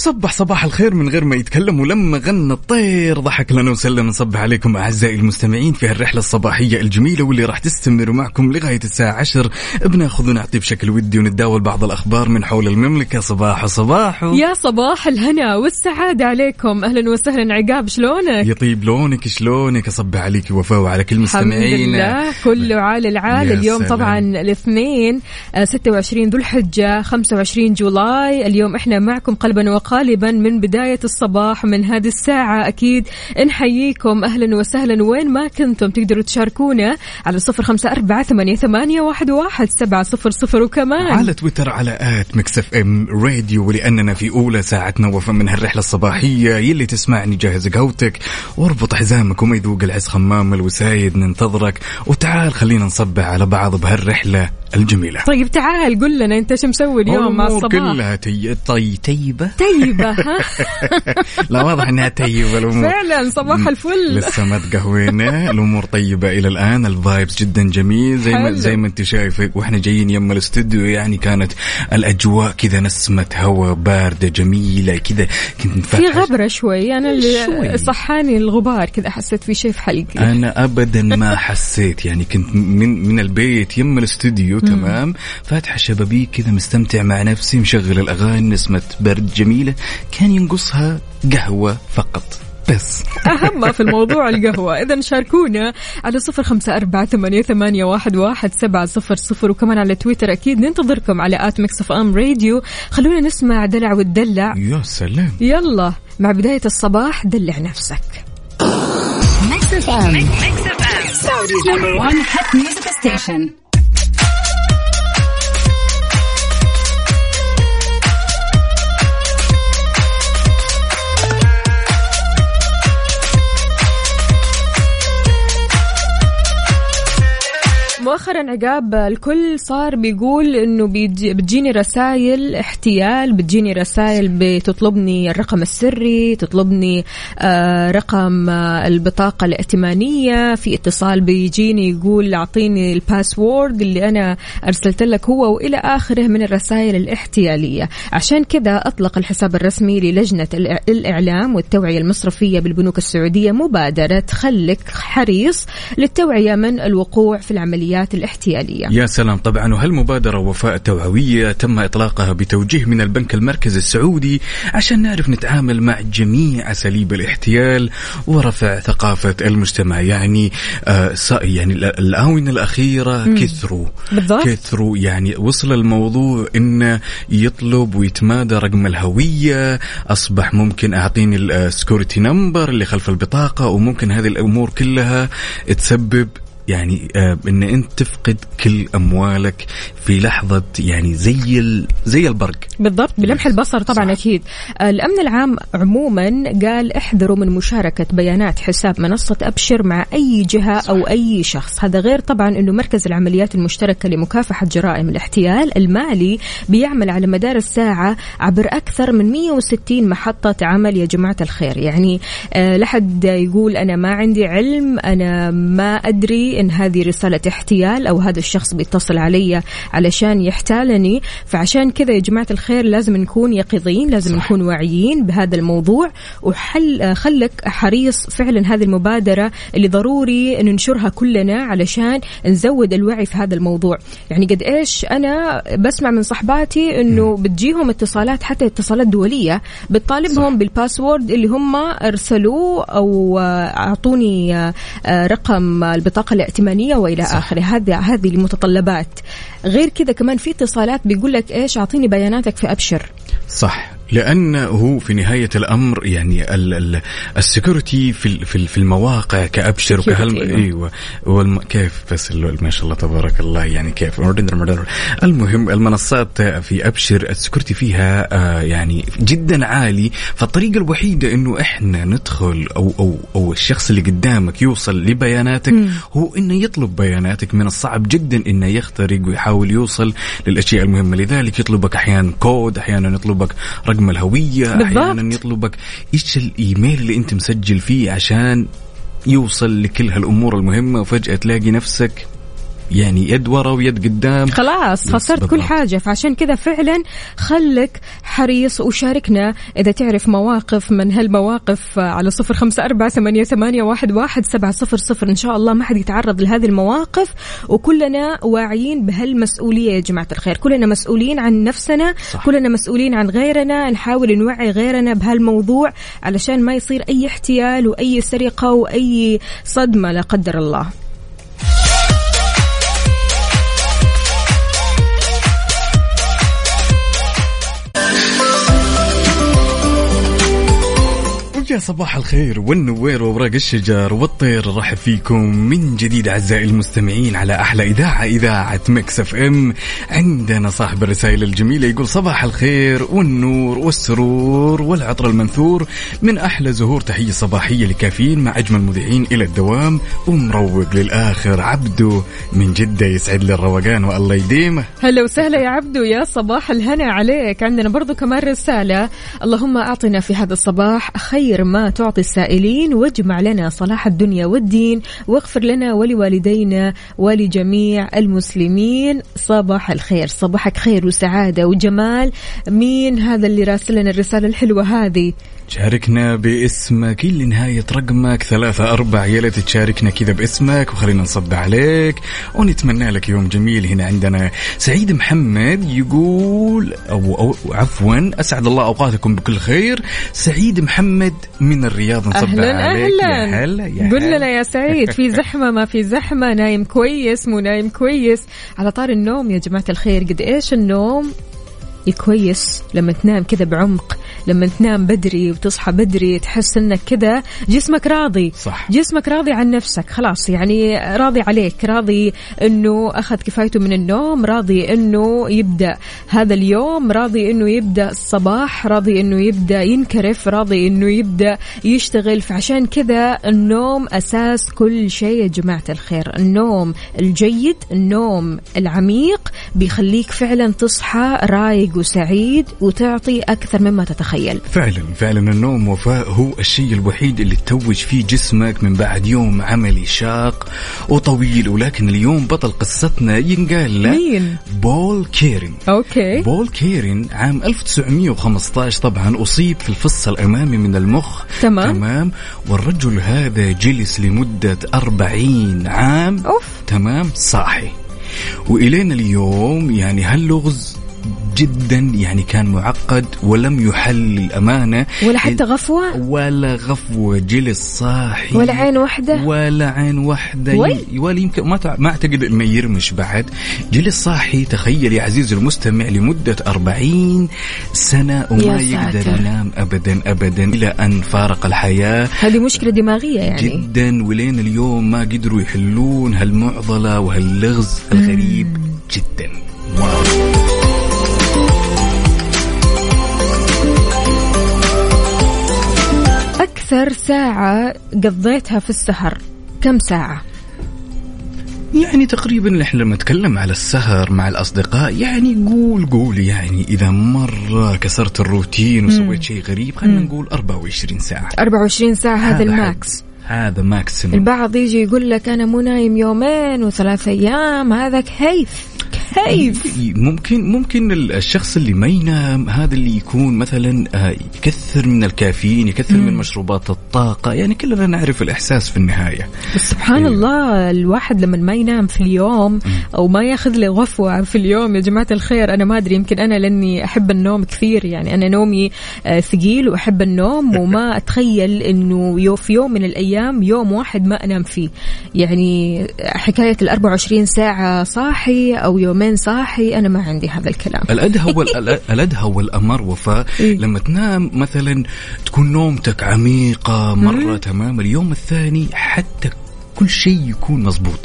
وصبح صباح الخير من غير ما يتكلم ولما غنى الطير ضحك لنا وسلم. نصبح عليكم أعزائي المستمعين في هالرحلة الصباحية الجميلة واللي راح تستمر معكم لغاية الساعة 10 بناخذ ونعطي بشكل ودي ونتداول بعض الأخبار من حول المملكة. صباح صباح. يا صباح الهنا والسعادة عليكم. أهلا وسهلا. عقاب شلونك؟ يطيب لونك شلونك؟ أصبح عليك وفاء وعلى كل الحمد مستمعينا لله. كله عال العال يا اليوم سلام. طبعا الاثنين آه، 26 ذو الحجة 25 July. اليوم إحنا معكم قلبا وقالبا من بداية الصباح من هذه الساعة. أكيد نحييكم. أهلا وسهلا. وين ما كنتم تقدروا تشاركونا على صفر خمسة أربعة ثمانية, ثمانية واحد, واحد سبعة صفر صفر. وكمان على تويتر على at Mix FM Radio ولأننا في أولى ساعتنا وفا من هالرحلة الصباحية. يلي تسمعني جهز قهوتك واربط حزامك وما يذوق العز خمام الوسايد ننتظرك وتعال خلينا نصبح على بعض بهالرحلة الجميلة. طيب تعال قل لنا أنت شو مسوي اليوم مع الصباح؟ كلها تي... طي... تيبة طيبة. ها؟ لا واضح إنها تيبة الأمور. فعلا صباح الفل. لسه ما تقهوينا. الأمور طيبة إلى الآن ال vibes جدا جميل. زي ما. زي ما أنت شايفة وإحنا جايين يم الاستوديو يعني كانت الأجواء كذا نسمة هواء باردة جميلة كذا. كنت في غبرة شوي. أنا اللي شوي. صحاني الغبار كذا حسيت في شيء في حلقي. أنا ابدا ما حسيت. يعني كنت من من البيت يم الاستوديو تمام. فاتح الشبابيك كذا مستمتع مع نفسي مشغل الأغاني نسمة برد جميله كان ينقصها قهوة فقط. بس. أهم ما في الموضوع القهوة. إذا شاركونا على صفر خمسة أربعة ثمانية, ثمانية واحد, واحد سبعة صفر صفر وكمان على تويتر أكيد ننتظركم على at Mix FM Radio. خلونا نسمع دلع والدلع يا سلام. يلا مع بداية الصباح دلع نفسك. Mix FM. Mix FM. Saudi's number one hit music مؤخرا عقاب الكل صار بيقول إنه بتجيني رسائل احتيال بتجيني رسائل بتطلبني الرقم السري تطلبني آه رقم آه البطاقة الائتمانية. في اتصال بيجيني يقول أعطيني الباسورد اللي أنا أرسلت لك هو وإلى آخره من الرسائل الاحتيالية. عشان كذا أطلق الحساب الرسمي الإع- الإعلام والتوعية المصرفية بالبنوك السعودية مبادرة خلك حريص للتوعية من الوقوع في العمليات الاحتيالية. يا سلام. طبعا وهالمبادرة وفاء توعوية تم إطلاقها بتوجيه من البنك المركزي السعودي عشان نعرف نتعامل مع جميع أساليب الاحتيال ورفع ثقافة المجتمع؟ يعني آه يعني ال- الآونة الأخيرة كثروا. بالضبط. كثروا. يعني وصل الموضوع إنه يطلب ويتمادى رقم الهوية أصبح ممكن أعطيني ال security number اللي خلف البطاقة وممكن هذه الأمور كلها تسبب يعني آه إن أنت تفقد كل أموالك في لحظة يعني زي ال- زي البرق. بالضبط بلمح البصر طبعا صح. أكيد. آه، الأمن العام عموما قال احذروا من مشاركة بيانات حساب منصة أبشر مع أي جهة أو أي شخص. هذا غير طبعا إنه مركز العمليات المشتركة لمكافحة جرائم الاحتيال المالي بيعمل على مدار الساعة عبر أكثر من 160 محطة عمل يا جماعة الخير. يعني آه، لحد يقول أنا ما عندي علم أنا ما أدري إن هذه رسالة احتيال أو هذا الشخص بيتصل علي علشان يحتالني. فعشان كذا يا جماعة الخير لازم نكون يقظين لازم صح. نكون واعيين بهذا الموضوع. وحل آه، خلك حريص فعلا هذه المبادرة اللي ضروري ننشرها كلنا علشان نزود الوعي في هذا الموضوع. يعني قد إيش أنا بسمع من صحباتي إنه بتجيهم اتصالات حتى اتصالات دولية بتطالبهم بالباسورد اللي هم أرسلوه أو آه، أعطوني آه، رقم البطاقة الائتمانية وإلى آخره. هذه هذه المتطلبات. غير كذا كمان في اتصالات بيقول لك إيش؟ أعطيني بياناتك في ابشر صح. لأن هو في نهاية الأمر يعني ال- ال- ال security في في ال- في المواقع كأبشر وكهل أيوة. إيوه. والم... كيف بس ما شاء الله تبارك الله يعني كيف. المهم المنصات في أبشر ال security فيها آه، يعني جدا عالي. فالطريقة الوحيدة إنه إحنا ندخل أو أو أو الشخص اللي قدامك يوصل لبياناتك هو إنه يطلب بياناتك. من الصعب جدا إنه يخترق ويحاول يوصل للأشياء المهمة. لذلك يطلبك أحيانا كود أحيانا يطلبك رقم الهوية بالضبط. أحيانا يطلبك إيش الإيميل اللي أنت مسجل فيه عشان يوصل لكل هالأمور المهمة وفجأة تلاقي نفسك يعني يد ورا ويد قدام. خلاص خسرت كل. حاجة. فعشان كذا فعلا خلك حريص وشاركنا. إذا تعرف مواقف من هالمواقف على صفر خمسة أربعة ثمانية, ثمانية واحد, واحد سبعة صفر صفر. إن شاء الله ما حد يتعرض لهذه المواقف. وكلنا واعيين بهالمسؤولية يا جماعة الخير. كلنا مسؤولين عن نفسنا. صح. كلنا مسؤولين عن غيرنا. نحاول نوعي غيرنا بهالموضوع علشان ما يصير أي احتيال وأي سرقة وأي صدمة لا قدر الله. صباح الخير والنوير وورق الشجر والطير رحب فيكم من جديد أعزائي المستمعين على أحلى إذاعة إذاعة مكس إف إم. عندنا صاحب الرسائل الجميلة يقول صباح الخير والنور والسرور والعطر المنثور. من أحلى زهور تحية صباحية لكافيين مع أجمل مذيعين إلى الدوام ومروق للآخر عبده من جدة يسعد لي الروقان والله يديمه. هلا وسهلا يا عبدو يا صباح الهنا عليك. عندنا برضو كمان رسالة. اللهم أعطنا في هذا الصباح خير ما تعطي السائلين واجمع لنا صلاح الدنيا والدين واغفر لنا ولوالدينا ولجميع المسلمين. صباح الخير صباحك خير وسعادة وجمال. مين هذا اللي راسل لنا الرسالة الحلوة هذه؟ شاركنا باسمك اللي نهاية رقمك. ثلاثة أربعة يا ليت تشاركنا كذا باسمك وخلينا نصب عليك. ونتمنى لك يوم جميل. هنا عندنا سعيد محمد يقول أو, أو عفوا أسعد الله أوقاتكم بكل خير. سعيد محمد من الرياض نصب أهلا عليك. أهلا يا هلا يا قل هلا. لنا يا سعيد في زحمة ما في زحمة. نايم كويس مو نايم كويس. على طار النوم يا جماعة الخير قد إيش النوم كويس لما تنام كذا بعمق؟ لما تنام بدري وتصحى بدري تحس إنك كذا جسمك راضي. صح. جسمك راضي عن نفسك. خلاص يعني راضي عليك راضي إنه أخذ كفايته من النوم راضي إنه يبدأ هذا اليوم راضي إنه يبدأ الصباح راضي إنه يبدأ ينكرف راضي إنه يبدأ يشتغل. فعشان كذا النوم أساس كل شيء يا جماعة الخير. النوم الجيد النوم العميق بيخليك فعلا تصحى رايق وسعيد وتعطي أكثر مما تتخيل. فعلا فعلا النوم وفاء هو الشيء الوحيد اللي تتوج فيه جسمك من بعد يوم عملي شاق وطويل ولكن اليوم بطل قصتنا ينقال له مين؟ بول كيرن. أوكي. بول كيرن عام 1915 طبعا أصيب في الفص الأمامي من المخ. تمام. تمام. والرجل هذا جلس لمدة 40 عام. أوف. تمام. صاحي. وإلينا اليوم يعني هاللغز جدا يعني كان معقد ولم يحل للأمانة ولا حتى غفوة؟ ولا غفوة جلس صاحي. ولا عين واحدة؟ ولا عين واحدة ولا يمكن ما ما أعتقد إنه يرمش بعد. جلس صاحي. تخيل يا عزيزي المستمع لمدة 40 سنة وما يقدر. ينام ابدا ابدا. إلى أن فارق الحياة. هذه مشكلة دماغية يعني. جدا. ولين اليوم ما قدروا يحلون هالمعضلة وهاللغز الغريب. أكثر ساعة قضيتها في السهر. كم ساعة؟ يعني تقريبا إحنا لما نتكلم على السهر مع الأصدقاء يعني قول قول يعني إذا مرة كسرت الروتين وسويت شيء غريب خلينا نقول 24 ساعة. 24 ساعة هذا هذا ال max. هذا maximum. البعض يجي يقول لك أنا مو نايم يومين وثلاث أيام هذا كيف؟ كيف ممكن ممكن الشخص اللي ما ينام هذا اللي يكون مثلا آه، يكثر من الكافيين يكثر من مشروبات الطاقة يعني كلنا نعرف الإحساس في النهاية. بس سبحان أيوة. الله الواحد لما ما ينام في اليوم أو ما ياخذ له غفوة في اليوم يا جماعة الخير أنا ما أدري يمكن أنا لأني أحب النوم كثير يعني أنا نومي آه، ثقيل وأحب النوم وما أتخيل إنه يو في يوم من الأيام يوم واحد ما أنام فيه. يعني حكاية ال 24 ساعة صاحي أو يومين يومين صاحي أنا ما عندي هذا الكلام. الأدهى الأدهى والأمر وفاء. إيه. لما تنام مثلا تكون نومتك عميقة مرة تمام اليوم الثاني حتى كل شيء يكون مزبوط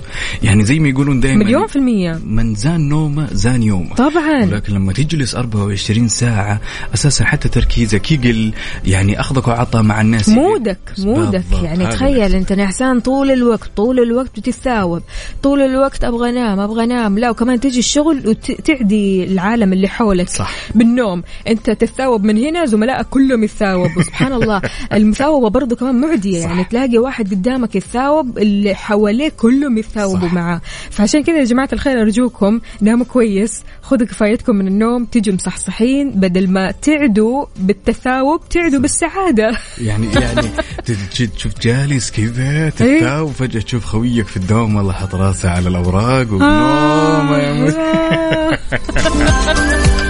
يعني زي ما يقولون دائما مليون في المية. من زان نومة زان يومة. طبعا. لكن لما تجلس 24 ساعة أساسا حتى تركيزك يقل يعني أخذك وعطى مع الناس. مودك مودك. بالضبط. يعني تخيل. أنت نعسان طول الوقت طول الوقت بتتثاوب. طول الوقت أبغى أنام أبغى أنام. لا وكمان تجي الشغل وتعدي العالم اللي حولك صح. بالنوم. أنت تتثاوب من هنا زملائك كلهم يتثاوبوا. سبحان الله. المثاوبة برضو كمان معدية. يعني تلاقي واحد قدامك يتثاوب اللي حواليه كلهم يتثاوبوا. معاه فعشان كذا يا جماعة الخير أرجوكم ناموا كويس خذوا كفايتكم من النوم تيجوا مصحصحين بدل ما تعدوا بالتثاوب تعدوا بالسعادة يعني يعني تشوف جالس كذا إيه. تتثاوب وفجأة تشوف خويك في الدوام والله حط راسه على الأوراق ونوم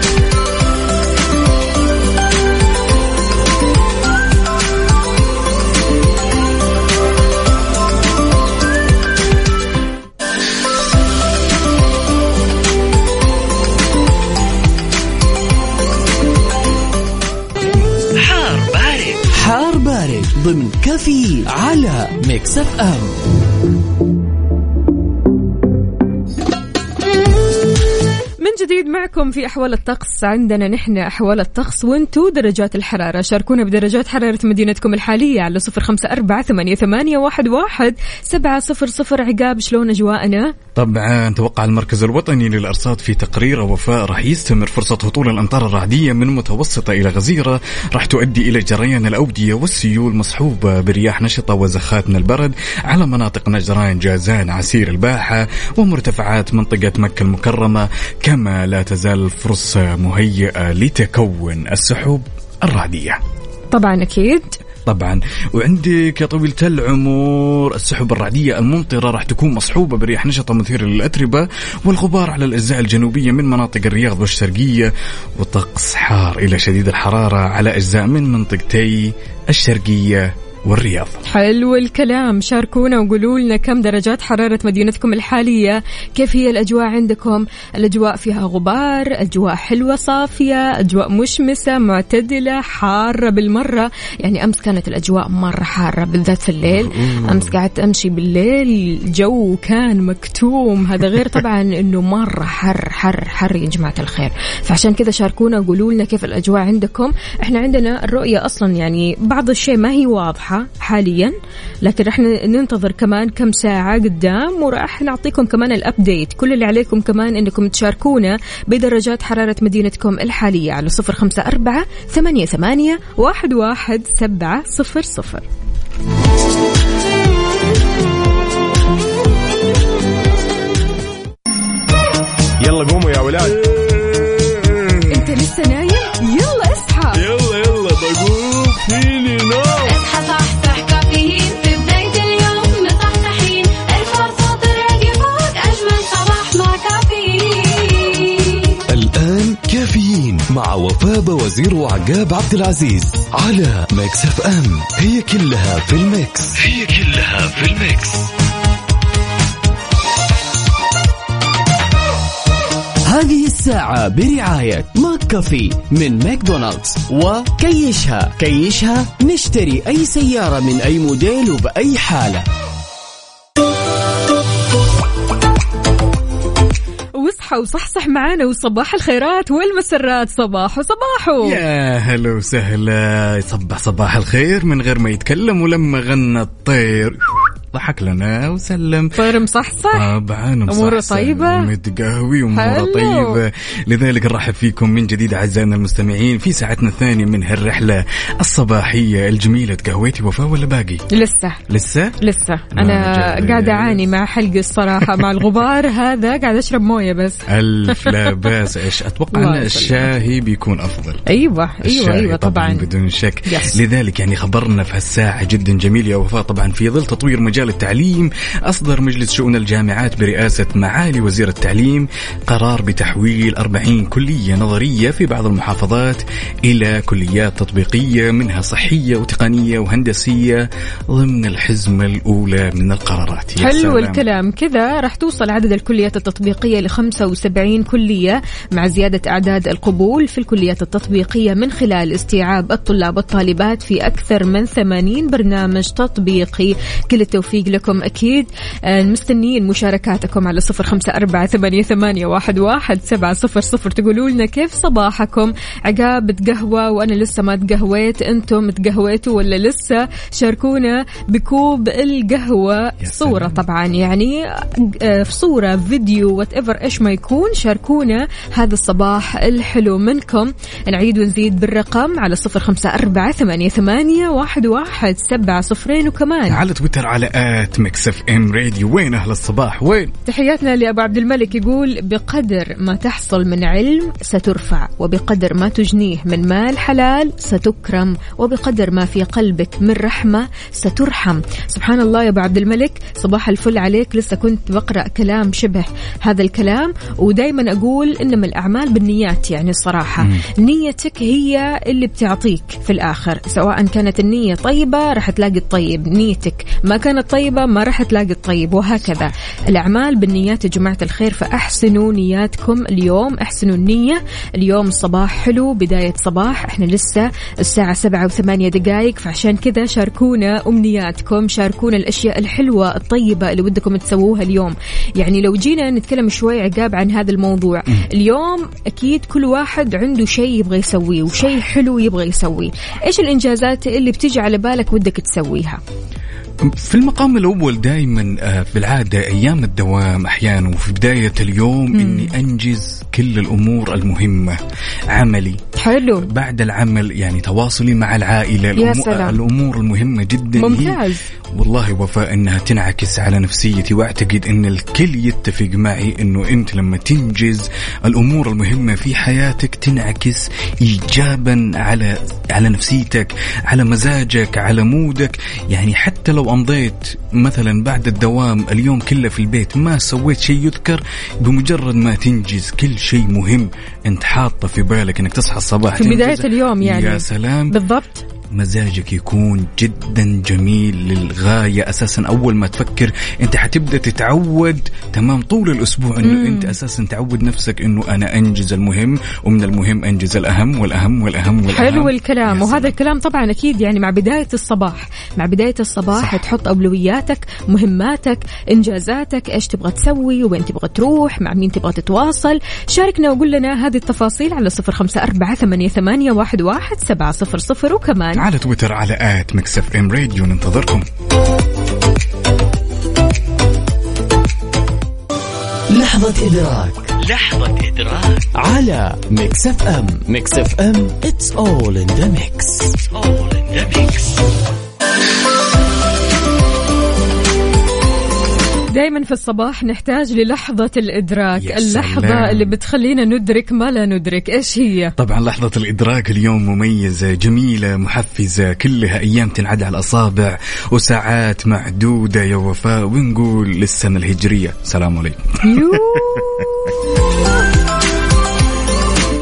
ضمن كفي على ميكس اف ام. من جديد معكم في أحوال الطقس. عندنا نحن أحوال الطقس وانتو درجات الحرارة. شاركونا بدرجات حرارة مدينتكم الحالية على صفر خمسة أربعة ثمانية, واحد سبعة صفر صفر. عقاب شلون أجواءنا؟ طبعا توقع المركز الوطني للأرصاد في تقرير وفاء راح يستمر فرصة هطول الأمطار الرعدية من متوسطة إلى غزيرة. راح تؤدي إلى جريان الأودية والسيول مصحوبة برياح نشطة وزخات من البرد على مناطق نجران جازان عسير الباحة ومرتفعات منطقة مكة المكرمة. كما لا تزال الفرصة مهيئة لتكون السحب الرعدية. طبعا أكيد. طبعا. وعندك يا طويلة العمر السحب الرعدية الممطرة راح تكون مصحوبة برياح نشطة مثيرة للأتربة والغبار على الأجزاء الجنوبية من مناطق الرياض والشرقية وطقس حار إلى شديد الحرارة على أجزاء من منطقتي الشرقية. والرياض. حلو الكلام. شاركونا وقولوا لنا كم درجات حرارة مدينتكم الحالية. كيف هي الأجواء عندكم؟ الأجواء فيها غبار أجواء حلوة صافية أجواء مشمسة معتدلة حارة بالمرة. يعني أمس كانت الأجواء مرة حارة بالذات في الليل. أمس قعدت أمشي بالليل الجو كان مكتوم. هذا غير طبعا أنه مرة حر حر حر يا جماعة الخير. فعشان كذا شاركونا وقولوا لنا كيف الأجواء عندكم. إحنا عندنا الرؤية أصلا يعني بعض الشيء ما هي واضحة. حاليا. لكن رح ننتظر كمان كم ساعة قدام وراح نعطيكم كمان الأبديت كل اللي عليكم كمان أنكم تشاركونا بدرجات حرارة مدينتكم الحالية على صفر خمسة أربعة ثمانية, ثمانية واحد, واحد سبعة صفر صفر. يلا قوموا يا ولاد. أنت لسه نايم؟ يلا اصحى. يلا يلا بقوم. فيني نوم؟ مع وفاء وزير وعقاب عبد العزيز على ميكس اف ام. هي كلها في الميكس. هي كلها في الميكس. هذه الساعة برعاية ماك كافي من ماكدونالدز وكيشها. كيشها نشتري أي سيارة من أي موديل وبأي حالة. واصحى وصحصح معانا وصباح الخيرات والمسرات. صباح وصباحو يا هلا وسهلا. يصبح صباح الخير من غير ما يتكلم ولما غنى الطير. ضحك لنا وسلم. طير مصحصح. طبعا طيبة؟ ومتقهوي واموره حلو. طيبة. لذلك نرحب فيكم من جديد أعزائنا المستمعين في ساعتنا الثانية من هالرحلة الصباحية الجميلة. تقهويتي وفاء ولا باقي؟ لسه. لسه؟ لسه. أنا. قاعدة أعاني مع حلقي الصراحة مع الغبار هذا. قاعدة أشرب موية بس. ألف لا بأس. إيش؟ أتوقع أن. الشاهي بيكون أفضل. أيوه أيوه أيوه طبعا. بدون شك. لذلك يعني خبرنا في هالساعة جدا جميل يا وفاء. طبعا في ظل تطوير مجال مجال التعليم أصدر مجلس شؤون الجامعات برئاسة معالي وزير التعليم قرار بتحويل 40 كلية نظرية في بعض المحافظات إلى كليات تطبيقية منها صحية وتقنية وهندسية ضمن الحزمة الأولى من القرارات. حلو. الكلام. كذا راح توصل عدد الكليات التطبيقية ل 75 كلية مع زيادة أعداد القبول في الكليات التطبيقية من خلال استيعاب الطلاب والطالبات في أكثر من 80 برنامج تطبيقي. كل التوفيق لكم أكيد. آه، مستنيين مشاركاتكم على صفر خمسة أربعة ثمانية, ثمانية واحد, واحد سبعة صفر صفر. تقولوا لنا كيف صباحكم؟ عقاب تقهوى وأنا لسه ما تقهويت. أنتم تقهويتوا ولا لسه؟ شاركونا بكوب القهوة. صورة. طبعا يعني آه، في صورة فيديو whatever إيش ما يكون. شاركونا هذا الصباح الحلو منكم. نعيد ونزيد بالرقم على صفر خمسة أربعة ثمانية, ثمانية واحد, واحد سبعة صفرين. وكمان على تويتر على at ميكس إف إم راديو. وين أهل الصباح؟ وين؟ تحياتنا لأبو عبد الملك يقول بقدر ما تحصل من علم سترفع وبقدر ما تجنيه من مال حلال ستكرم وبقدر ما في قلبك من رحمة سترحم. سبحان الله يا أبو عبد الملك صباح الفل عليك. لسه كنت بقرأ كلام شبه هذا الكلام ودايما أقول إنما الأعمال بالنيات يعني الصراحة. نيتك هي اللي بتعطيك في الآخر سواء كانت النية طيبة راح تلاقي الطيب. نيتك ما كانت طيبة ما راح تلاقي الطيب وهكذا. الأعمال بالنيات يا جماعة الخير فأحسنوا نياتكم اليوم أحسنوا النية. اليوم الصباح حلو بداية صباح. إحنا لسه الساعة سبعة وثمانية دقايق فعشان كذا شاركونا أمنياتكم شاركونا الأشياء الحلوة الطيبة اللي ودكم تسووها اليوم. يعني لو جينا نتكلم شوي عقاب عن هذا الموضوع. اليوم أكيد كل واحد عنده شيء يبغى يسويه وشيء حلو يبغى يسويه. إيش الإنجازات اللي بتيجي على بالك ودك تسويها؟ في المقام الأول دائما آه، بالعادة أيام الدوام أحيانا وفي بداية اليوم إني أنجز كل الأمور المهمة. عملي. حلو. بعد العمل يعني تواصلي مع العائلة. يا الأمو- سلام. الأمور المهمة جدا. هي- ممتاز. والله وفاء أنها تنعكس على نفسيتي وأعتقد أن الكل يتفق معي أنه أنت لما تنجز الأمور المهمة في حياتك تنعكس إيجابا على على نفسيتك على مزاجك على مودك. يعني حتى لو أمضيت مثلا بعد الدوام اليوم كله في البيت ما سويت شيء يذكر بمجرد ما تنجز كل شيء مهم أنت حاطه في بالك أنك تصحى الصباح في بداية تنجزه. اليوم يعني. يا سلام بالضبط مزاجك يكون جدا جميل للغاية أساسا. أول ما تفكر أنت حتبدأ تتعود تمام طول الأسبوع أنه أنت أساسا تعود نفسك أنه أنا أنجز المهم ومن المهم أنجز الأهم والأهم والأهم والأهم. حلو الكلام. وهذا. الكلام طبعا أكيد يعني مع بداية الصباح. مع بداية الصباح صح. تحط أولوياتك مهماتك إنجازاتك إيش تبغى تسوي وين تبغى تروح مع مين تبغى تتواصل. شاركنا وقول لنا هذه التفاصيل على صفر خمسة أربعة ثمانية, ثمانية واحد, واحد سبعة صفر صفر وكمان على تويتر على at ميكس إف إم راديو. ننتظركم. لحظة إدراك. لحظة إدراك. على Mix FM. Mix FM it's all in the mix. دائما في الصباح نحتاج للحظة الإدراك يا اللحظة سلام. اللي بتخلينا ندرك ما لا ندرك. إيش هي؟ طبعا لحظة الإدراك اليوم مميزة جميلة محفزة كلها أيام تنعد على الأصابع وساعات معدودة يا وفاء. ونقول للسنة الهجرية سلام عليكم.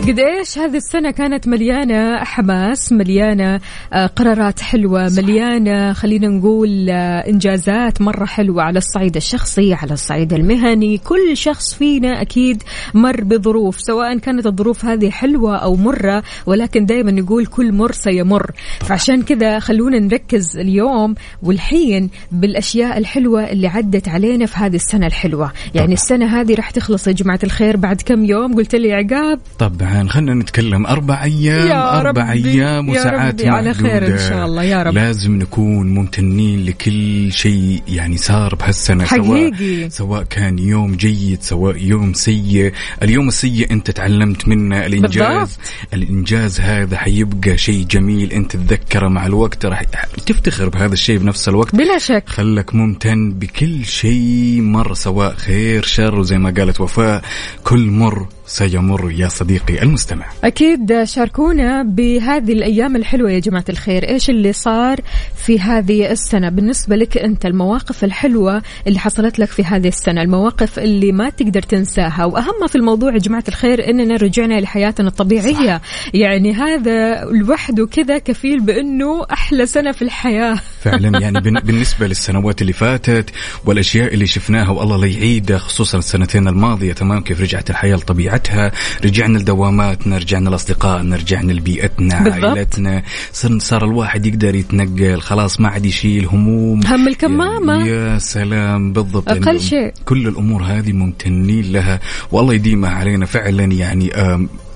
قد إيش هذه السنة كانت مليانة حماس مليانة آه، قرارات حلوة مليانة خلينا نقول آه، إنجازات مرة حلوة على الصعيد الشخصي على الصعيد المهني. كل شخص فينا أكيد مر بظروف سواء كانت الظروف هذه حلوة أو مرة ولكن دائما نقول كل مر سيمر. فعشان كذا خلونا نركز اليوم والحين بالأشياء الحلوة اللي عدت علينا في هذه السنة الحلوة. يعني السنة هذه راح تخلص يا جماعة الخير بعد كم يوم؟ قلت لي عقاب. طبعا. خلينا نتكلم. أربع أيام يا أربع ربي، أيام يا وساعات ربي، على خير إن. شاء الله، يا رب. لازم نكون ممتنين لكل شيء يعني صار بهالسنة حقيقي. سواء سواء كان يوم جيد سواء يوم سيء. اليوم السيء أنت تعلمت منه. الإنجاز بالضبط. الإنجاز هذا حيبقى شيء جميل. أنت تتذكره مع الوقت. راح تفتخر بهذا الشيء بنفس الوقت. بلا شك. خلك ممتن بكل شيء مر سواء خير شر وزي ما قالت وفاء كل مر سيمر يا صديقي المستمع. أكيد شاركونا بهذه الأيام الحلوة يا جماعة الخير. إيش اللي صار في هذه السنة؟ بالنسبة لك أنت المواقف الحلوة اللي حصلت لك في هذه السنة المواقف اللي ما تقدر تنساها وأهم في الموضوع يا جماعة الخير أننا رجعنا لحياتنا الطبيعية. صح. يعني هذا لوحده كذا كفيل بأنه أحلى سنة في الحياة. فعلا يعني بالنسبة للسنوات اللي فاتت والأشياء اللي شفناها والله لا يعيدها خصوصا السنتين الماضية تمام كيف رجعت الحياة لطبيعتها رجعنا لدواماتنا رجعنا لأصدقائنا رجعنا لبيئتنا. عائلتنا. صار صار الواحد يقدر يتنقل. خلاص ما عاد يشيل هموم. هم الكمامة. يا, سلام. بالضبط. يعني شيء. كل الأمور هذه ممتنين لها. والله يديمها علينا فعلا يعني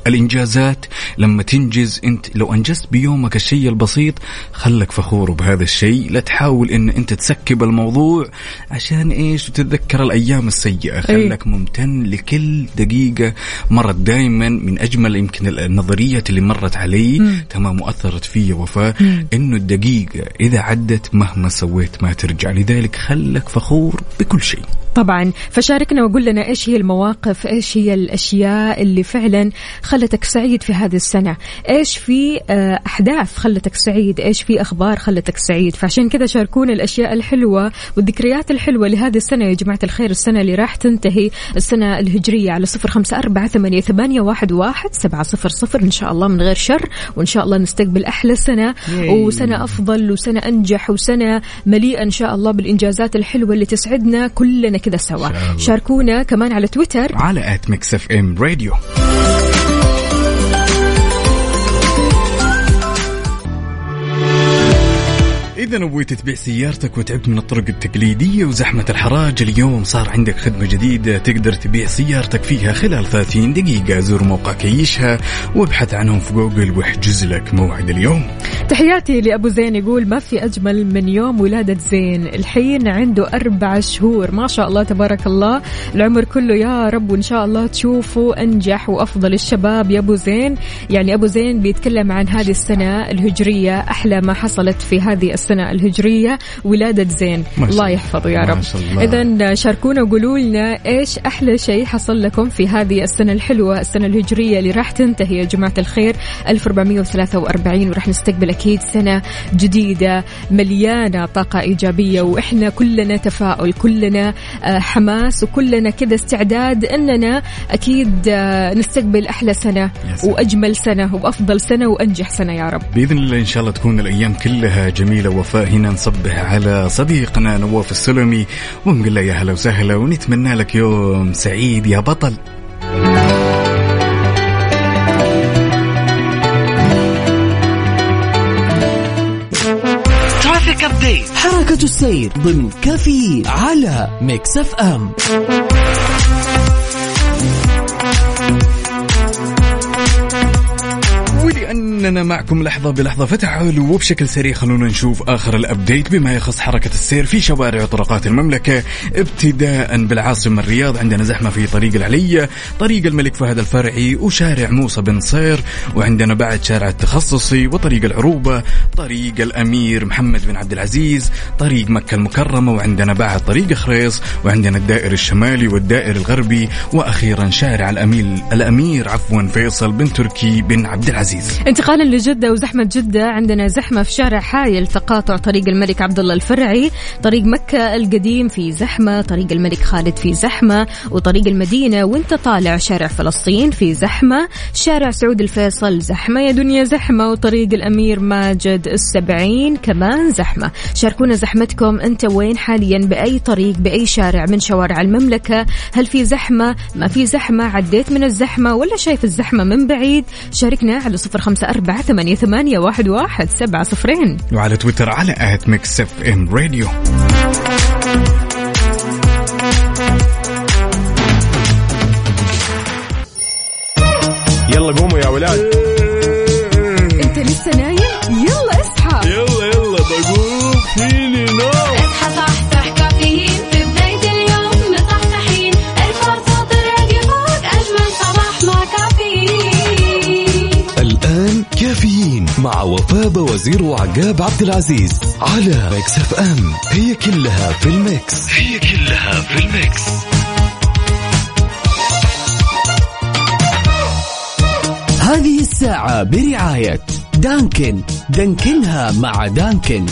الإنجازات لما تنجز أنت. لو أنجزت بيومك الشيء البسيط خلك فخور بهذا الشيء. لا تحاول إن أنت تسكب الموضوع عشان إيش؟ وتتذكر الأيام السيئة. خلك ممتن لكل دقيقة مرت دائما من أجمل يمكن النظريات اللي مرت علي تمام وأثرت في وفاء. إنه الدقيقة إذا عدت مهما سويت ما ترجع. لذلك خلك فخور بكل شيء. طبعا. فشاركنا وقول لنا إيش هي المواقف إيش هي الأشياء اللي فعلا خلتك سعيد في هذه السنة؟ إيش في آه، أحداث خلتك سعيد؟ إيش في أخبار خلتك سعيد؟ فعشان كذا شاركونا الأشياء الحلوة والذكريات الحلوة لهذه السنة يا جماعة الخير. السنة اللي راح تنتهي السنة الهجرية على صفر خمسة أربعة ثمانية, ثمانية واحد, واحد سبعة صفر صفر. إن شاء الله من غير شر وإن شاء الله نستقبل أحلى سنة وسنة أفضل وسنة أنجح وسنة مليئة إن شاء الله بالإنجازات الحلوة اللي تسعدنا كلنا كذا سوا. شاركونا كمان على تويتر. على at Mix FM Radio إذا نويت تبيع سيارتك وتعبت من الطرق التقليدية وزحمة الحراج اليوم صار عندك خدمة جديدة تقدر تبيع سيارتك فيها خلال 30 دقيقة. زور موقع كيشها وابحث عنهم في جوجل واحجز لك موعد اليوم. تحياتي لأبو زين يقول ما في أجمل من يوم ولادة زين؟ الحين عنده أربع شهور. ما شاء الله تبارك الله. العمر كله يا رب وإن شاء الله تشوفوا أنجح وأفضل. الشباب يا أبو زين يعني أبو زين بيتكلم عن هذه السنة الهجرية أحلى ما حصلت في هذه السنة. الهجرية ولادة زين الله. يحفظه يا رب. إذا شاركونا وقولوا لنا إيش أحلى شيء حصل لكم في هذه السنة الحلوة السنة الهجرية اللي راح تنتهي يا جماعة الخير 1443 وراح نستقبل أكيد سنة جديدة مليانة طاقة إيجابية وإحنا كلنا تفاؤل كلنا آه، حماس وكلنا كذا استعداد أننا أكيد آه، نستقبل أحلى سنة. وأجمل سنة وأفضل سنة وأنجح سنة يا رب بإذن الله إن شاء الله تكون الأيام كلها جميلة وفاء هنا نصبح على صديقنا نواف السلمي ونقول له يا هلا وسهلا ونتمنى لك يوم سعيد يا بطل. traffic update حركة السير ضمن كفي على Mix FM. ولأننا معكم لحظة بلحظة. فتعالوا وبشكل سريع. خلونا نشوف آخر ال update بما يخص حركة السير في شوارع وطرقات المملكة. ابتداء بالعاصمة الرياض. عندنا زحمة في طريق العلية طريق الملك فهد الفرعي وشارع موسى بن نصير وعندنا بعد شارع التخصصي وطريق العروبة طريق الأمير محمد بن عبد العزيز طريق مكة المكرمة وعندنا بعد طريق خريص وعندنا الدائر الشمالي والدائر الغربي وأخيرا شارع الأمير الأمير عفوا فيصل بن تركي بن عبد العزيز. انتقالا لجدة وزحمة جدة عندنا زحمة في شارع حايل تقاطع طريق الملك عبد الله الفرعي طريق مكة القديم في زحمة طريق الملك خالد في زحمة وطريق المدينة وانت طالع شارع فلسطين في زحمة شارع سعود الفيصل زحمة يا دنيا زحمة وطريق الأمير ماجد السبعين كمان زحمة. شاركونا زحمتكم أنت وين حاليا؟ بأي طريق بأي شارع؟ من شوارع المملكة؟ هل في زحمة؟ ما في زحمة؟ عديت من الزحمة؟ ولا شايف الزحمة من بعيد؟ شاركنا على صفر خمسة أربعة ثمانية, ثمانية واحد, واحد سبعة صفرين. وعلى تويتر على at Mix FM Radio. يلا قوموا يا ولاد. الوزير وعقاب عبد العزيز على Mix FM. هي كلها في ال mix. هي كلها في ال mix. هذه الساعة برعاية دانكن. دانكنها مع دانكن.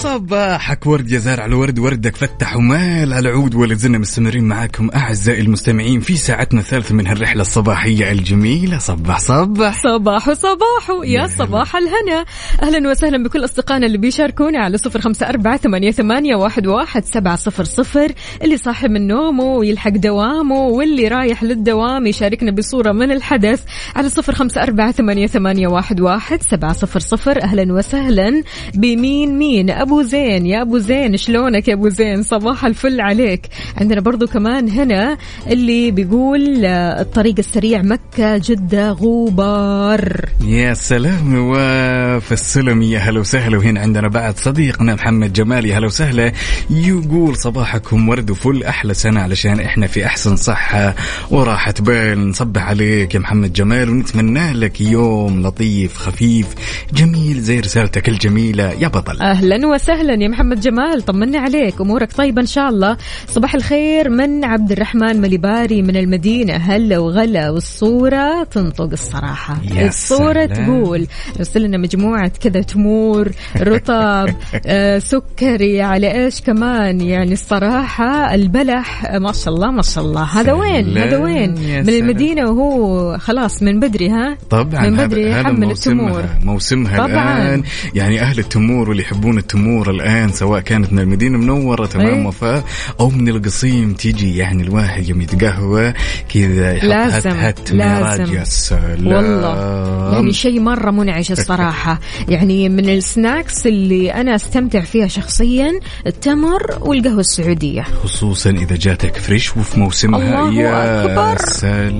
وصباحك ورد يا زارع الورد وردك فتح ومال على العود ولا زلنا مستمرين معاكم أعزائي المستمعين في ساعتنا الثالثة من هالرحلة الصباحية الجميلة. صباح صباح. صباح صباح يا صباح الهنا. أهلا وسهلا بكل أصدقائنا اللي بيشاركونا على صفر خمسة أربعة ثمانية, ثمانية واحد, واحد سبعة صفر صفر. اللي صاحي من نومه ويلحق دوامه واللي رايح للدوام يشاركنا بصورة من الحدث على صفر خمسة أربعة ثمانية, ثمانية واحد, واحد سبعة صفر صفر. أهلا وسهلا بمين مين؟ أبو زين يا أبو زين شلونك يا أبو زين؟ صباح الفل عليك. عندنا برضو كمان هنا اللي بيقول آه، الطريق السريع مكة جدة غوبار. يا سلام وفي السلم يا هلا وسهلا. وهنا عندنا بعد صديقنا محمد جمال يا هلا وسهلا يقول صباحكم ورد وفل أحلى سنة علشان إحنا في أحسن صحة وراحة بال. نصبح عليك يا محمد جمال ونتمنى لك يوم لطيف خفيف جميل زي رسالتك الجميلة يا بطل. أهلا وسهلا. يا محمد جمال طمنا عليك أمورك طيبة إن شاء الله. صباح الخير من عبد الرحمن مليباري من المدينة. هلا وغلا والصورة تنطق الصراحة. يا الصورة سلام. تقول رسل لنا مجموعة كذا تمور رطب آه سكري على إيش كمان؟ يعني الصراحة البلح ما شاء الله ما شاء الله. هذا وين؟ هذا وين؟ من. المدينة وهو خلاص من بدري ها؟ طبعا من بدري هذا يحمل التمور. موسمها موسمها طبعاً. الآن. يعني أهل التمور واللي يحبون التمور الآن سواء كانت من المدينة المنورة تمام. وفاء أو من القصيم تيجي يعني الواحد يوم يتقهوى كذا يحط لازم، هت هت لازم. ميراج يا سلام والله يعني شيء مرة منعش الصراحة يعني من السناكس اللي أنا أستمتع فيها شخصيا التمر والقهوة السعودية خصوصا إذا جاتك فريش وفي موسمها الله يا أكبر. سلام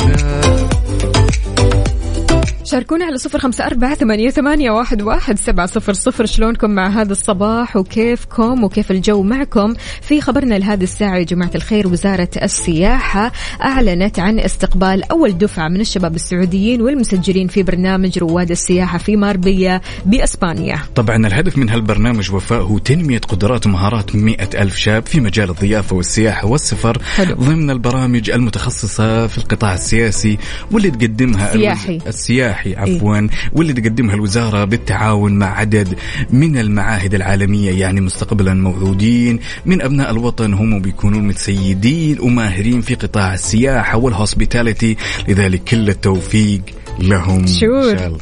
شاركونا على صفر خمسة أربعة ثمانية, ثمانية واحد, واحد سبعة صفر صفر شلونكم مع هذا الصباح وكيفكم وكيف الجو معكم في خبرنا لهذه الساعة يا جماعة الخير وزارة السياحة أعلنت عن استقبال أول دفعة من الشباب السعوديين والمسجلين في برنامج رواد السياحة في ماربية بأسبانيا طبعا الهدف من هالبرنامج وفاء هو تنمية قدرات ومهارات مئة ألف شاب في مجال الضيافة والسياحة والسفر حلو. ضمن البرامج المتخصصة في القطاع السياسي واللي تقدمها السياحي. الوز... السياحي عفوا. واللي تقدمها الوزارة بالتعاون مع عدد من المعاهد العالمية يعني مستقبلا موعودين من أبناء الوطن هم بيكونون متسيدين وماهرين في قطاع السياحة والهوسبيتاليتي لذلك كل التوفيق لهم. شور. إن شاء الله.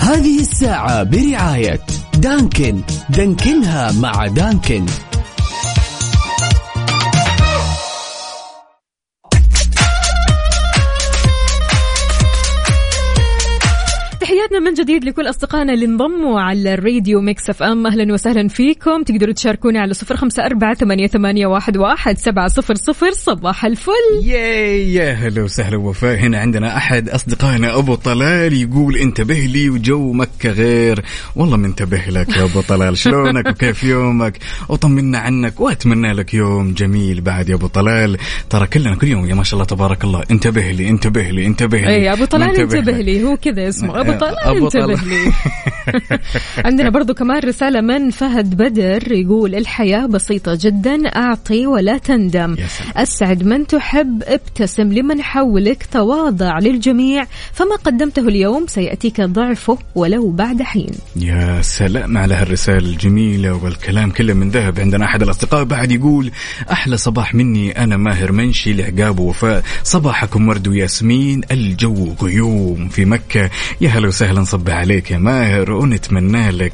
هذه الساعة برعاية دانكن. دانكنها مع دانكن. تحياتنا من جديد لكل أصدقائنا اللي انضموا على الراديو Mix FM. أهلا وسهلا فيكم. تقدروا تشاركونا على صفر خمسة أربعة ثمانية, ثمانية واحد, واحد سبعة صفر صفر. صباح الفل. yay يا هلا وسهلا وفاء. هنا عندنا أحد أصدقائنا أبو طلال يقول انتبه لي وجو مكة غير. والله منتبه لك يا أبو طلال. شلونك؟ وكيف يومك؟ وطمنا عنك وأتمنى لك يوم جميل بعد يا أبو طلال. ترى كلنا كل يوم يا ما شاء الله تبارك الله. انتبه لي انتبه لي انتبه لي. اي أبو طلال انتبه لك. لي. هو كذا اسمه. أبو طلال. أبو انتبه. لي عندنا برضو كمان رسالة من فهد بدر يقول الحياة بسيطة جدا أعطي ولا تندم. أسعد من تحب ابتسم لمن حولك تواضع للجميع. فما قدمته اليوم سيأتيك ضعفه ولو بعد حين. يا سلام على هالرسالة الجميلة والكلام كله من ذهب. عندنا أحد الأصدقاء بعد يقول أحلى صباح مني أنا ماهر منشي لعقاب ووفاء. صباحكم ورد وياسمين الجو غيوم في مكة. يا هلا وسهلا صبح عليك يا ماهر. ونتمنى لك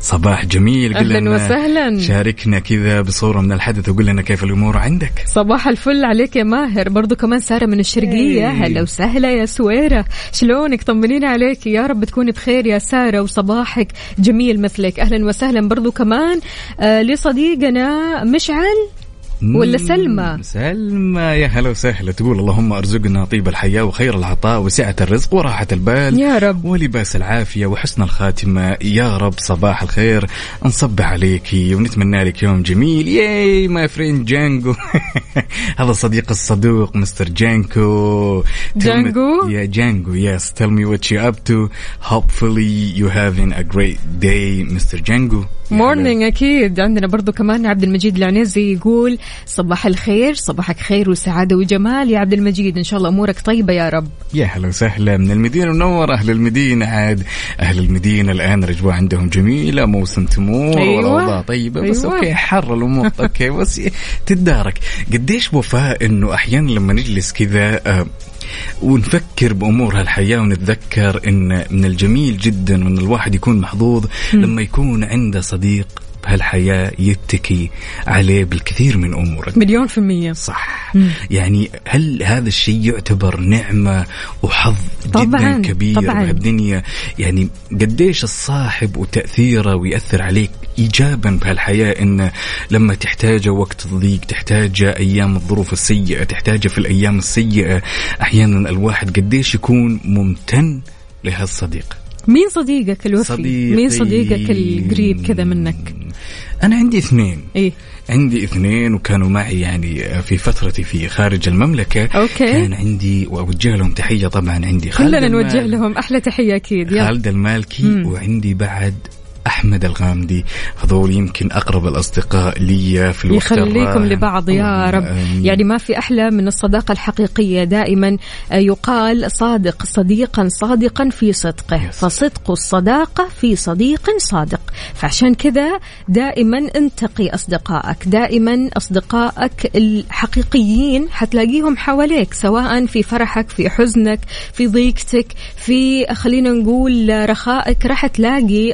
صباح جميل. لنا- وسهلاً. شاركنا كذا بصورة من الحدث وقول لنا كيف الأمور عندك. صباح الفل عليك يا ماهر. برضو كمان سارة من الشرقية. إيه. هلا وسهلا يا سويرة. شلونك؟ طمنينا عليك. يا رب تكوني بخير يا سارة وصباحك جميل مثلك. أهلا وسهلا. برضو كمان آه لصديقنا مشعل. ولا سلمى؟ سلمى يا هلا وسهلا تقول اللهم أرزقنا طيب الحياة وخير العطاء وسعة الرزق وراحة البال يا رب. ولباس العافية وحسن الخاتمة يا رب صباح الخير نصبح عليكي ونتمنى لك يوم جميل yay my friend جانجو هذا صديق الصدوق مستر جانكو جانجو؟ يا جانجو yes tell me what you up to hopefully you having a great day mister جانجو. morning أكيد. عندنا برضو كمان عبد المجيد العنزي يقول صباح الخير صباحك خير وسعادة وجمال يا عبد المجيد. إن شاء الله أمورك طيبة يا رب. يا هلا وسهلا. من المدينة المنورة أهل المدينة عاد. أهل المدينة الآن الأجواء عندهم جميلة موسم تمور أيوة. والأوضاع طيبة بس أيوة. okay حر الأمور. okay بس تتدارك. قديش وفاء إنه أحيانا لما نجلس كذا آه، ونفكر بأمور هالحياة ونتذكر إن من الجميل جدا وإن الواحد يكون محظوظ لما يكون عنده صديق بهالحياة يتكي عليه بالكثير من أموره مليون في المية. صح. يعني هل هذا الشيء يعتبر نعمة وحظ طبعاً، جدا كبير طبعاً. بهالدنيا يعني قديش الصاحب وتأثيره ويأثر عليك إيجابا بهالحياة؟ إنه لما تحتاجه وقت الضيق تحتاجه أيام الظروف السيئة تحتاجه في الأيام السيئة أحيانا الواحد قديش يكون ممتن لهالصديق. مين صديقك الوفي؟ صديقي. مين صديقك القريب كذا منك؟ أنا عندي اثنين. إيه. عندي اثنين وكانوا معي يعني في فترتي في خارج المملكة. أوكي. كان عندي وأوجه لهم تحية طبعا. عندي خالد كلنا نوجه لهم أحلى تحية أكيد. يلا. خالد المالكي مم. وعندي بعد أحمد الغامدي هذول يمكن أقرب الأصدقاء لي في الوقت يخليكم. لبعض يا رب. يعني ما في أحلى من الصداقة الحقيقية دائما آه، يقال صادق صديقا صادقا في صدقه. فصدق الصداقة في صديق صادق فعشان كذا دائما انتقي أصدقائك دائما أصدقائك الحقيقيين حتلاقيهم حواليك سواء في فرحك في حزنك في ضيقتك في خلينا نقول رخائك راح تلاقي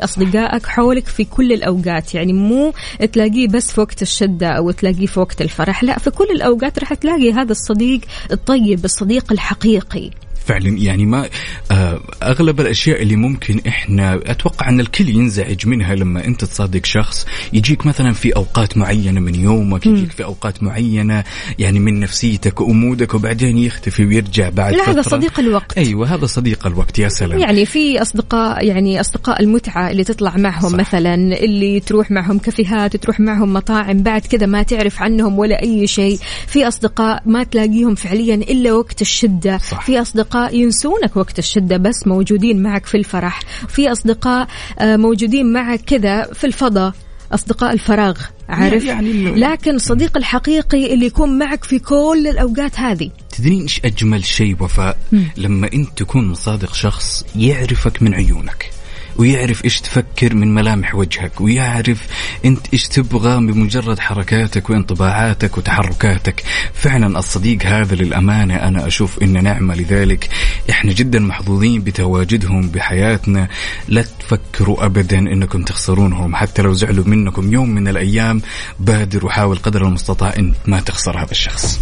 أصدقائك حولك في كل الأوقات. يعني مو تلاقيه بس في وقت الشدة أو تلاقيه في وقت الفرح. لا في كل الأوقات راح تلاقي هذا الصديق الطيب الصديق الحقيقي. فعلا. يعني ما آه أغلب الأشياء اللي ممكن إحنا أتوقع أن الكل ينزعج منها لما أنت تصادق شخص. يجيك مثلا في أوقات معينة من يومك يجيك في أوقات معينة يعني من نفسيتك وامودك وبعدين يختفي ويرجع بعد لا فترة. هذا صديق الوقت. أيوه هذا صديق الوقت يا سلام. يعني في أصدقاء يعني أصدقاء المتعة اللي تطلع معهم. صح. مثلا اللي تروح معهم كافيهات تروح معهم مطاعم بعد كذا ما تعرف عنهم ولا أي شيء. في أصدقاء ما تلاقيهم فعليا إلا وقت الشدة. صح. في أصدقاء ينسونك وقت الشدة بس موجودين معك في الفرح. في أصدقاء آه، موجودين معك كذا في الفضاء. أصدقاء الفراغ عارف؟ يعني إنه- لكن الصديق الحقيقي اللي يكون معك في كل الأوقات هذه. تدرين إيش أجمل شيء وفاء؟ لما أنت تكون مصادق شخص يعرفك من عيونك. ويعرف إيش تفكر من ملامح وجهك ويعرف أنت إيش تبغى بمجرد حركاتك وانطباعاتك وتحركاتك. فعلا الصديق هذا للأمانة أنا أشوف انه نعمة لذلك. إحنا جدا محظوظين بتواجدهم بحياتنا. لا تفكروا ابدا إنكم تخسرونهم. حتى لو زعلوا منكم يوم من الأيام بادر وحاول قدر المستطاع إن ما تخسر هذا الشخص.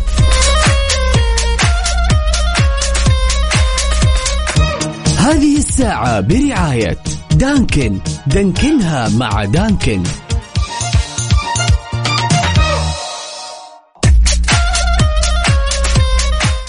هذه الساعة برعاية Dunkin. Dunkin ها مع Dunkin.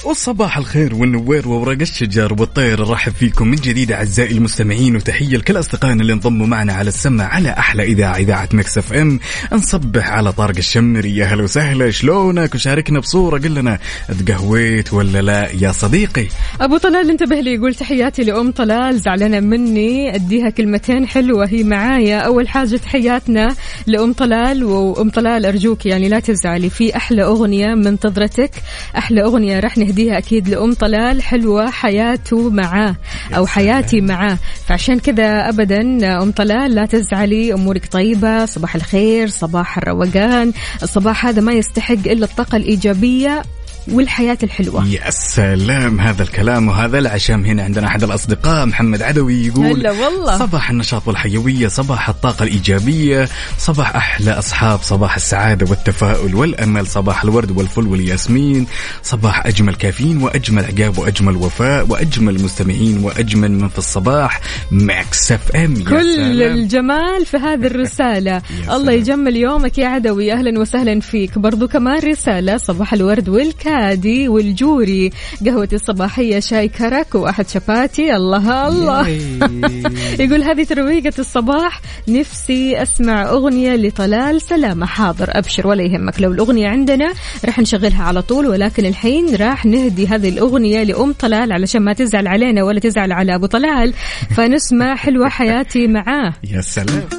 والصباح الخير والنوير وورق الشجر والطير نرحب فيكم من جديد أعزائي المستمعين وتحية لكل أصدقائنا اللي انضموا معنا على السمع على أحلى إذاعة إذاعة Mix FM. نصبح على طارق الشمري. يا هلا وسهلا شلونك؟ وشاركنا بصورة قل لنا تقهويت ولا لا؟ يا صديقي. أبو طلال انتبه لي يقول تحياتي لأم طلال زعلانة مني أديها كلمتين حلوة هي معايا. أول حاجة تحياتنا لأم طلال وأم طلال أرجوك يعني لا تزعلي في أحلى أغنية منتظرتك أحلى أغنية راح نهديها أكيد لأم طلال حلوة حياته معاه أو حياتي معاه فعشان كذا ابدا أم طلال لا تزعلي أمورك طيبة صباح الخير صباح الروقان الصباح هذا ما يستحق إلا الطاقة الإيجابية. والحياة الحلوة. يا سلام هذا الكلام وهذا العشم. هنا عندنا أحد الأصدقاء محمد عدوي يقول هلا والله. صباح النشاط والحيوية صباح الطاقة الإيجابية صباح أحلى أصحاب صباح السعادة والتفاؤل والأمل صباح الورد والفل والياسمين صباح أجمل كافيين وأجمل عقاب وأجمل وفاء وأجمل مستمعين وأجمل من في الصباح. Mix FM يا كل سلام. الجمال في هذه الرسالة. الله. يجمل يومك يا عدوي. أهلا وسهلا فيك. برضو كمان رسالة صباح الورد والكادي والجوري. قهوة الصباحية شاي كرك وأحد شفاتي الله الله. يقول هذه ترويقة الصباح. نفسي أسمع أغنية لطلال سلامة حاضر. أبشر ولا يهمك. لو الأغنية عندنا راح نشغلها على طول ولكن الحين راح نهدي هذه الأغنية لأم طلال علشان ما تزعل علينا ولا تزعل على أبو طلال. فنسمع حلوة حياتي معاه. يا سلام.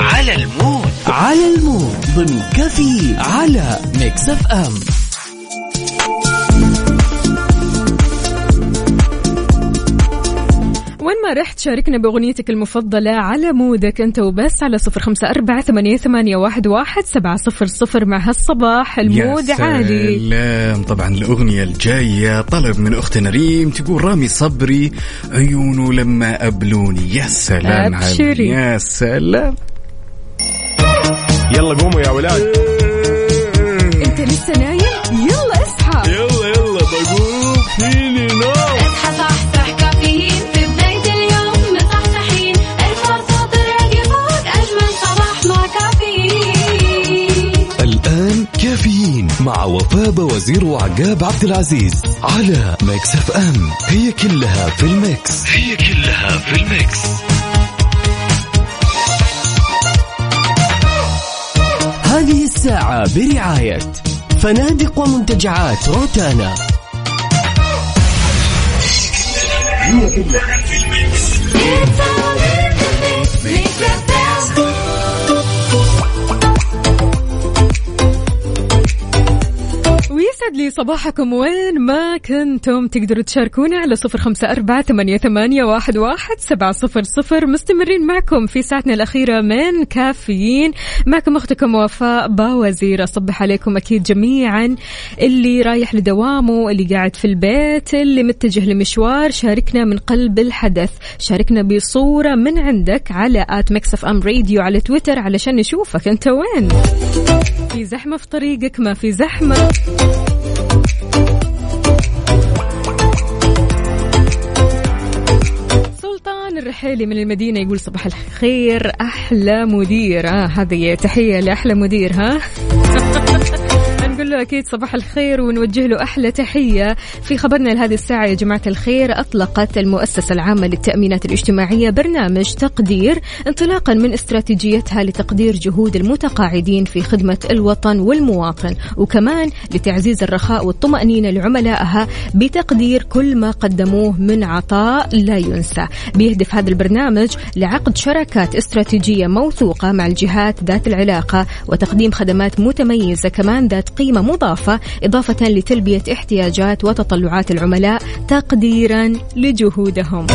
على ال mood. على ال mood. ضمن كفي على Mix FM. وين ما رحت شاركنا بأغنيتك المفضلة على mood ك أنت وبس على صفر خمسة أربعة ثمانية, ثمانية واحد, واحد سبعة صفر صفر. مع هالصباح ال mood يا عالي. سلام. طبعا الأغنية الجاية طلب من أختنا ريم تقول رامي صبري عيونه لما أبلوني يا سلام أبشري. يا سلام. يلا قوموا يا ولاد. أنت لسه نايم؟ وفاء وزير وعقاب عبد العزيز على Mix FM. هي كلها في ال mix. هي كلها في ال mix. هذه الساعة برعاية فنادق ومنتجعات روتانا. It's all in the ويسعد لي صباحكم وين ما كنتم. تقدروا تشاركونا على صفر خمسة أربعة ثمانية, واحد سبعة صفر صفر. مستمرين معكم في ساعتنا الأخيرة من كافيين. معكم أختكم وفاء باوزير. أصبح عليكم أكيد جميعا. اللي رايح لدوامه اللي قاعد في البيت اللي متجه لمشوار. شاركنا من قلب الحدث. شاركنا بصورة من عندك على at Mix FM Radio على تويتر علشان نشوفك. أنت وين؟ في زحمة في طريقك ما في زحمة. سلطان الرحيلي من المدينة يقول صباح الخير أحلى مدير. آه هذه تحية لأحلى مدير ها؟ نقول له أكيد صباح الخير ونوجه له أحلى تحية. في خبرنا لهذه الساعة يا جماعة الخير أطلقت المؤسسة العامة للتأمينات الاجتماعية برنامج تقدير انطلاقا من استراتيجيتها لتقدير جهود المتقاعدين في خدمة الوطن والمواطن وكمان لتعزيز الرخاء والطمأنينة لعملائها بتقدير كل ما قدموه من عطاء لا ينسى. بيهدف هذا البرنامج لعقد شراكات استراتيجية موثوقة مع الجهات ذات العلاقة وتقديم خدمات متميزة كمان ذات قيمة مضافة إضافة لتلبية احتياجات وتطلعات العملاء تقديرا لجهودهم.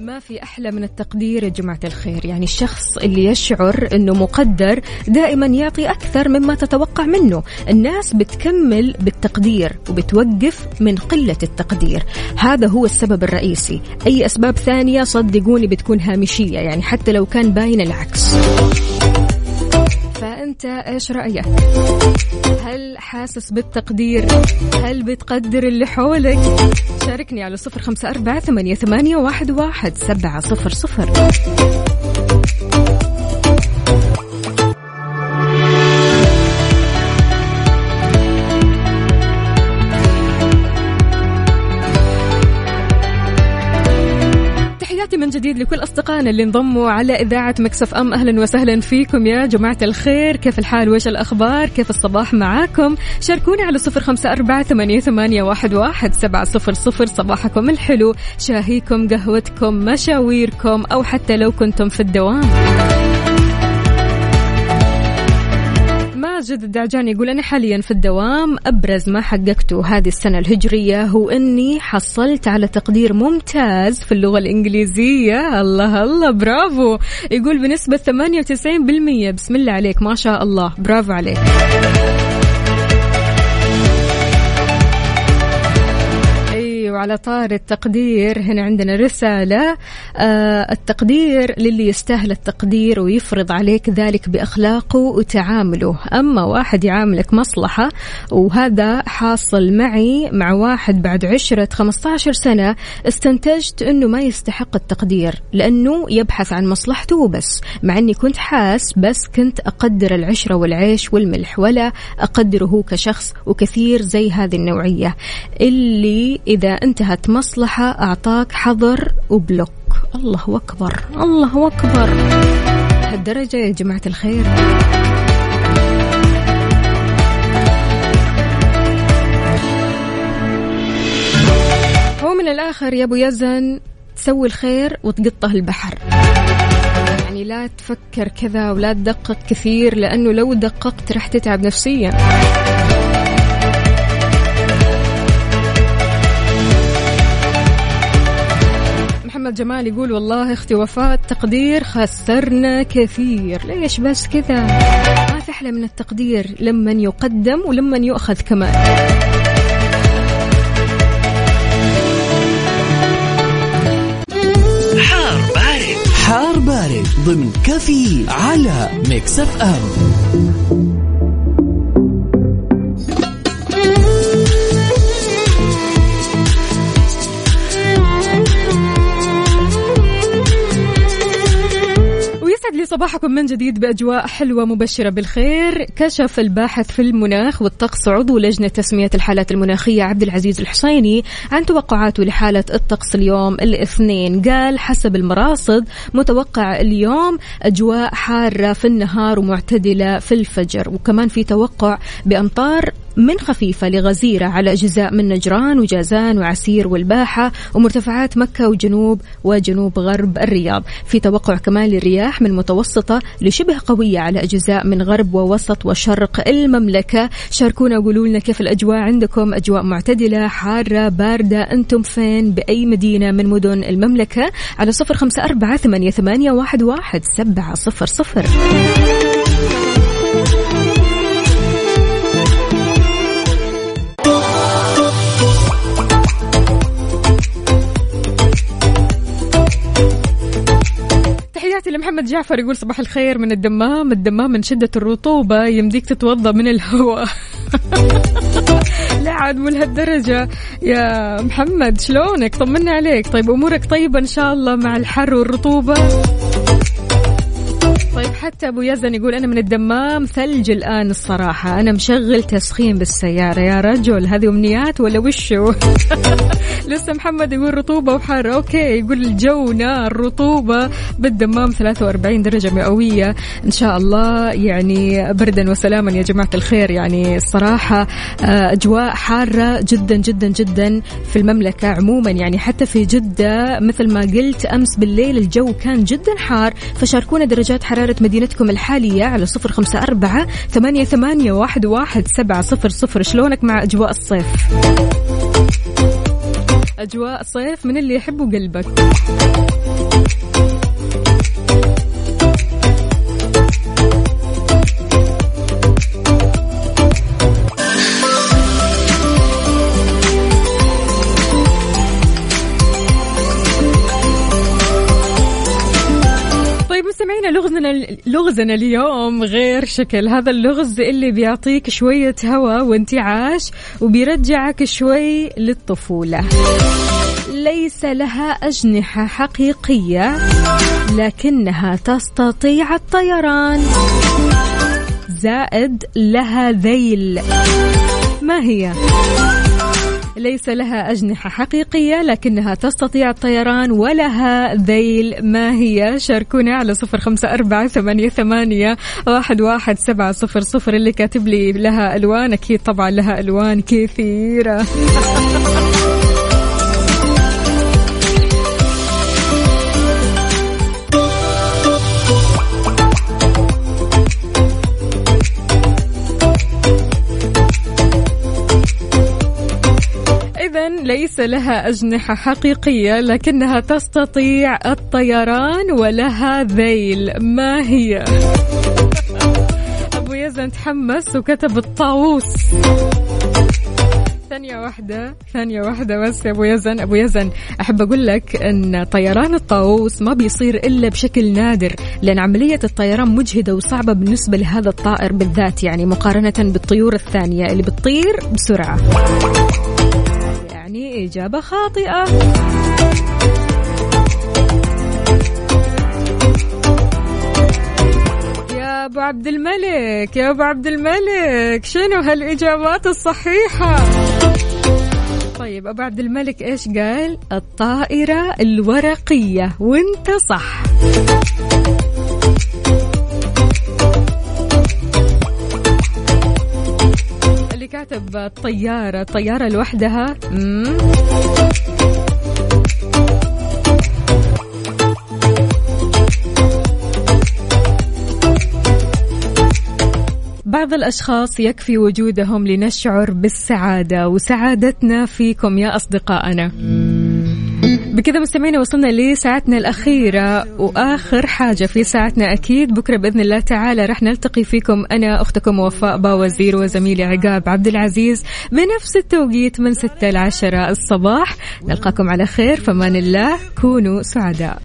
ما في أحلى من التقدير يا جماعة الخير؟ يعني الشخص اللي يشعر أنه مقدر دائما يعطي أكثر مما تتوقع منه. الناس بتكمل بالتقدير وبتوقف من قلة التقدير. هذا هو السبب الرئيسي. أي أسباب ثانية صدقوني بتكون هامشية يعني حتى لو كان باين العكس. فأنت إيش رأيك؟ هل حاسس بالتقدير؟ هل بتقدر اللي حولك؟ شاركني على صفر خمسة أربعة ثمانية, ثمانية واحد, واحد سبعة صفر صفر من جديد لكل أصدقائنا اللي انضموا على إذاعة مكسف أم. أهلا وسهلا فيكم يا جماعة الخير. كيف الحال؟ وش الأخبار؟ كيف الصباح معاكم؟ شاركوني على صفر خمسة أربعة ثمانية, واحد سبعة صفر صفر. صباحكم الحلو شاهيكم قهوتكم مشاويركم أو حتى لو كنتم في الدوام. ماجد الدعجاني يقول أنا حاليا في الدوام أبرز ما حققته هذه السنة الهجرية هو أني حصلت على تقدير ممتاز في اللغة الإنجليزية. الله الله برافو. يقول بنسبة 98% بسم الله عليك. ما شاء الله. برافو عليك. أيوة على طار التقدير. هنا عندنا رسالة آه التقدير للي يستاهل التقدير ويفرض عليك ذلك بأخلاقه وتعامله. أما واحد يعاملك مصلحة وهذا حاصل معي مع واحد بعد عشرة 15 سنة استنتجت أنه ما يستحق التقدير لأنه يبحث عن مصلحته وبس. مع أني كنت حاس بس كنت أقدر العشرة والعيش والملح ولا أقدره كشخص وكثير زي هذه النوعية. اللي إذا انتهت مصلحة أعطاك حظر وبلوك. الله أكبر الله أكبر. هالدرجة يا جماعة الخير. هو من الآخر يا أبو يزن تسوي الخير وتقطه البحر. يعني لا تفكر كذا ولا تدقق كثير لأنه لو دققت رح تتعب نفسيا. محمد جمال يقول والله أختي وفاة تقدير خسرنا كثير. ليش بس كذا؟ ما في أحلى من التقدير لمن يقدم ولمن يؤخذ كمان. حار بارد. حار بارد ضمن كافيين على Mix FM. لي صباحكم من جديد بأجواء حلوة مبشرة بالخير. كشف الباحث في المناخ والطقس عضو لجنة تسمية الحالات المناخية عبد العزيز الحسيني عن توقعاته لحالة الطقس اليوم الاثنين. قال حسب المراصد متوقع اليوم أجواء حارة في النهار ومعتدلة في الفجر وكمان في توقع بأمطار من خفيفة لغزيرة على أجزاء من نجران وجازان وعسير والباحة ومرتفعات مكة وجنوب وجنوب غرب الرياض. في توقع كمان للرياح من متوسطة لشبه قوية على أجزاء من غرب ووسط وشرق المملكة. شاركونا وقولوا لنا كيف الأجواء عندكم. أجواء معتدلة حارة باردة. أنتم فين؟ بأي مدينة من مدن المملكة؟ على صفر خمسة أربعة ثمانية, واحد, واحد سبعة صفر صفر. تحياتي لمحمد جعفر يقول صباح الخير من الدمام. الدمام من شدة الرطوبة يمديك تتوضى من الهواء. لا عاد مو لهالدرجة. يا محمد شلونك؟ طمنا عليك. طيب أمورك طيبة إن شاء الله مع الحر والرطوبة. طيب حتى أبو يزن يقول أنا من الدمام ثلج الآن الصراحة. أنا مشغل تسخين بالسيارة. يا رجل هذه أمنيات ولا وشو لسه محمد يقول رطوبة وحر. أوكي يقول الجو نار رطوبة بالدمام 43 درجة مئوية. إن شاء الله يعني بردا وسلاما يا جماعة الخير. يعني الصراحة آه، أجواء حارة جدا جدا جدا في المملكة عموما. يعني حتى في جدة مثل ما قلت أمس بالليل الجو كان جدا حار. فشاركونا درجات حرارة مدينتكم الحالية على صفر خمسة أربعة ثمانية ثمانية واحد واحد سبعة صفر صفر. شلونك مع أجواء الصيف؟ أجواء صيف من اللي يحبوا قلبك. لغزنا اليوم غير شكل. هذا اللغز اللي بيعطيك شوية هواء وانتعاش وبيرجعك شوي للطفولة. ليس لها أجنحة حقيقية لكنها تستطيع الطيران. زائد لها ذيل. ما هي؟ ليس لها أجنحة حقيقية لكنها تستطيع الطيران ولها ذيل. ما هي؟ شاركونا على صفر خمسة أربعة ثمانية, ثمانية واحد, واحد سبعة صفر صفر اللي كاتب لي لها ألوان. أكيد طبعا لها ألوان كثيرة. ليس لها أجنحة حقيقية لكنها تستطيع الطيران ولها ذيل. ما هي؟ أبو يزن تحمس وكتب الطاووس. ثانية واحدة ثانية واحدة بس يا أبو يزن. أبو يزن أحب أقول لك أن طيران الطاووس ما بيصير إلا بشكل نادر لأن عملية الطيران مجهدة وصعبة بالنسبة لهذا الطائر بالذات يعني مقارنة بالطيور الثانية اللي بتطير بسرعة. يعني إجابة خاطئة. يا أبو عبد الملك يا أبو عبد الملك شنو هالإجابات الصحيحة؟ طيب أبو عبد الملك إيش قال؟ الطائرة الورقية وانت صح. اللي كاتب الطيارة. الطيارة لوحدها. بعض الأشخاص يكفي وجودهم لنشعر بالسعادة وسعادتنا فيكم يا أصدقائنا. بكذا مستمعينا وصلنا لساعتنا الأخيرة. وآخر حاجة في ساعتنا أكيد بكرة بإذن الله تعالى رح نلتقي فيكم أنا أختكم وفاء باوزير وزميلي عقاب عبد العزيز بنفس التوقيت من 6 ل 10 الصباح. نلقاكم على خير فمان الله كونوا سعداء.